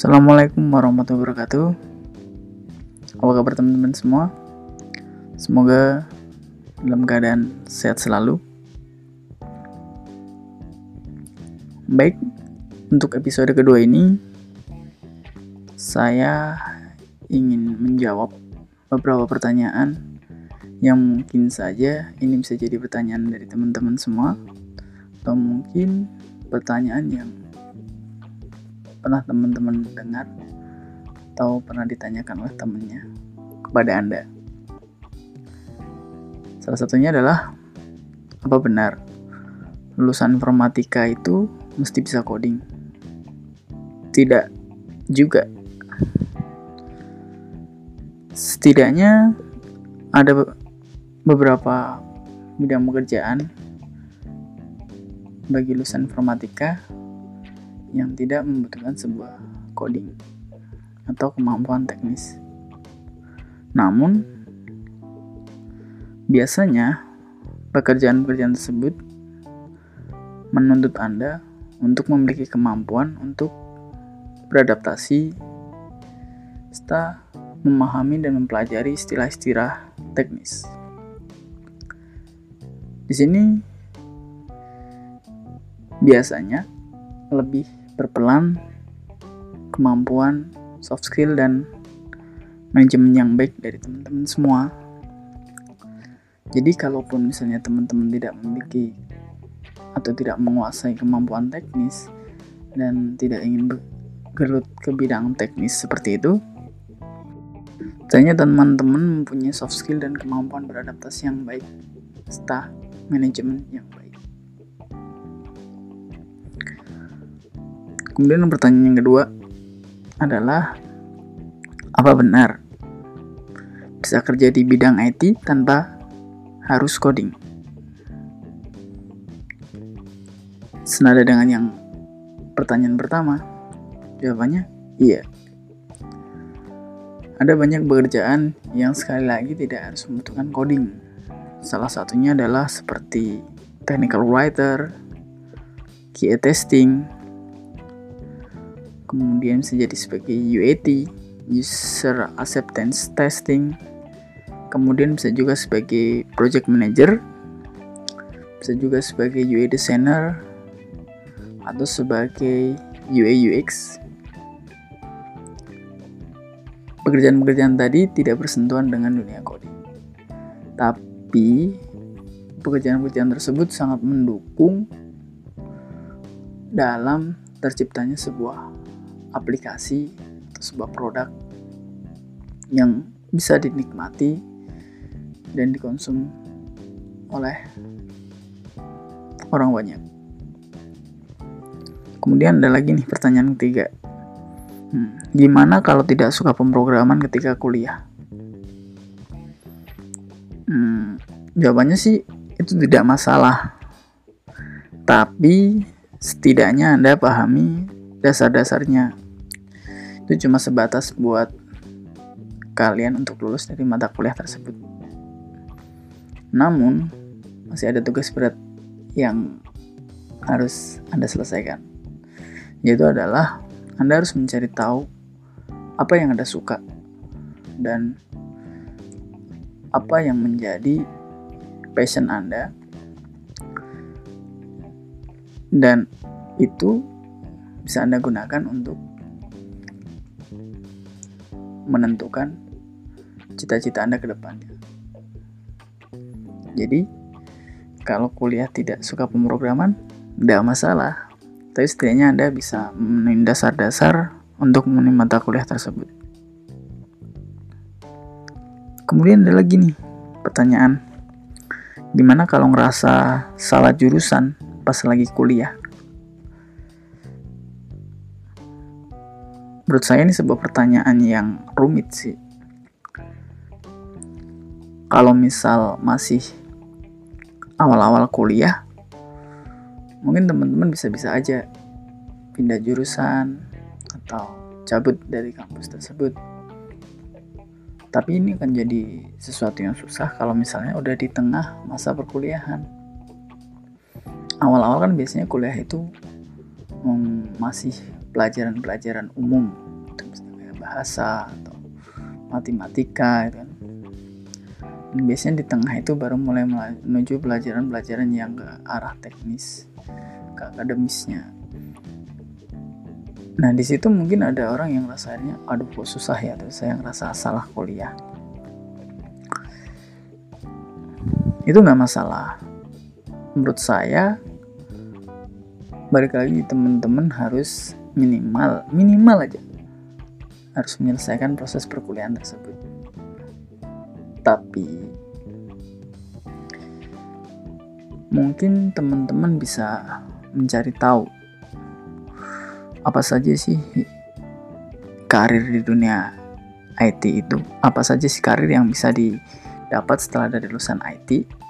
Assalamualaikum warahmatullahi wabarakatuh. Apa kabar teman-teman semua? Semoga dalam keadaan sehat selalu. Baik, untuk episode kedua ini saya ingin menjawab beberapa pertanyaan yang mungkin saja ini bisa jadi pertanyaan dari teman-teman semua atau mungkin pertanyaan yang pernah teman-teman dengar atau pernah ditanyakan oleh temannya kepada Anda. Salah satunya adalah apa benar lulusan informatika itu mesti bisa coding? Tidak juga. Setidaknya ada beberapa bidang pekerjaan bagi lulusan informatika yang tidak membutuhkan sebuah coding atau kemampuan teknis. Namun, biasanya pekerjaan-pekerjaan tersebut menuntut Anda untuk memiliki kemampuan untuk beradaptasi serta memahami dan mempelajari istilah-istilah teknis. Di sini biasanya lebih berpelan kemampuan soft skill dan manajemen yang baik dari teman-teman semua. Jadi kalaupun misalnya teman-teman tidak memiliki atau tidak menguasai kemampuan teknis dan tidak ingin bergelut ke bidang teknis seperti itu, Tanya teman-teman mempunyai soft skill dan kemampuan beradaptasi yang baik, serta manajemen yang baik. Kemudian pertanyaan yang kedua adalah apa benar bisa kerja di bidang IT tanpa harus coding? Senada dengan yang pertanyaan pertama, jawabannya iya. Ada banyak pekerjaan yang sekali lagi tidak harus membutuhkan coding. Salah satunya adalah seperti technical writer, QA testing, kemudian bisa jadi sebagai UAT, user acceptance testing, kemudian bisa juga sebagai project manager, bisa juga sebagai UI designer, atau sebagai UI UX pekerjaan-pekerjaan tadi tidak bersentuhan dengan dunia coding. Tapi pekerjaan-pekerjaan tersebut sangat mendukung dalam terciptanya sebuah aplikasi atau sebuah produk yang bisa dinikmati dan dikonsum oleh orang banyak. Kemudian ada lagi nih pertanyaan ketiga. Hmm, gimana kalau tidak suka pemrograman ketika kuliah? Hmm, jawabannya sih itu tidak masalah. Tapi setidaknya Anda pahami dasar-dasarnya. Itu cuma sebatas buat kalian untuk lulus dari mata kuliah tersebut. Namun, masih ada tugas berat yang harus Anda selesaikan. Yaitu adalah anda harus mencari tahu apa yang Anda suka dan apa yang menjadi passion Anda. Dan itu bisa Anda gunakan untuk menentukan cita-cita Anda ke depannya. Jadi, kalau kuliah tidak suka pemrograman, tidak masalah tapi setidaknya Anda bisa memenuhi dasar-dasar untuk memenuhi mata kuliah tersebut. Kemudian ada lagi nih pertanyaan. Gimana kalau ngerasa salah jurusan pas lagi kuliah? Menurut saya ini sebuah pertanyaan yang rumit sih. Kalau misal masih awal-awal kuliah, mungkin teman-teman bisa-bisa aja pindah jurusan atau cabut dari kampus tersebut. Tapi ini akan jadi sesuatu yang susah kalau misalnya udah di tengah masa perkuliahan. Awal-awal kan biasanya kuliah itu masih pelajaran-pelajaran umum bahasa atau matematika gitu kan. Dan biasanya di tengah itu baru mulai menuju pelajaran-pelajaran yang ke arah teknis ke akademisnya. Nah di situ mungkin ada orang yang rasanya aduh kok susah ya terus saya ngerasa salah kuliah. Itu nggak masalah. Menurut saya balik lagi teman-teman harus minimal minimal aja harus menyelesaikan proses perkuliahan tersebut. Tapi mungkin teman-teman bisa mencari tahu apa saja sih karir di dunia IT itu? Apa saja sih karir yang bisa didapat setelah dari lulusan IT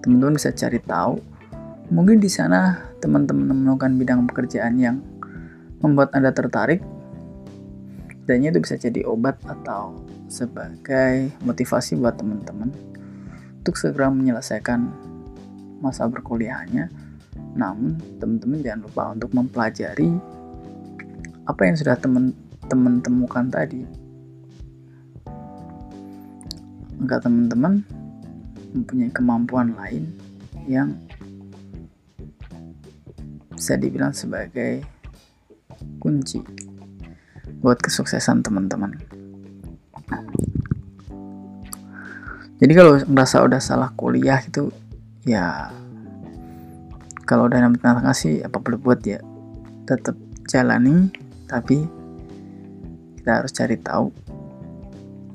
teman-teman bisa cari tahu. Mungkin di sana teman-teman menemukan bidang pekerjaan yang membuat anda tertarik dan itu bisa jadi obat atau sebagai motivasi buat teman-teman untuk segera menyelesaikan masa berkuliahnya. Namun, teman-teman jangan lupa untuk mempelajari apa yang sudah teman-teman temukan tadi. Agar teman-teman mempunyai kemampuan lain yang bisa dibilang sebagai kunci buat kesuksesan teman-teman. Jadi kalau merasa udah salah kuliah itu ya kalau udah nambah tengah sih apa perlu buat ya tetap jalani tapi kita harus cari tahu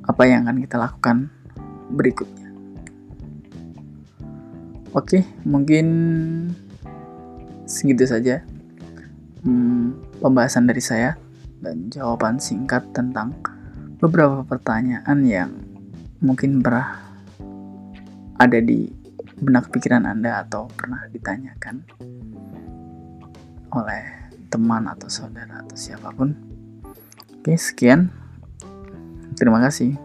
apa yang akan kita lakukan berikutnya. Oke, mungkin segitu saja hmm, pembahasan dari saya dan jawaban singkat tentang beberapa pertanyaan yang mungkin pernah ada di benak pikiran Anda atau pernah ditanyakan oleh teman atau saudara atau siapa pun. Oke, sekian. Terima kasih.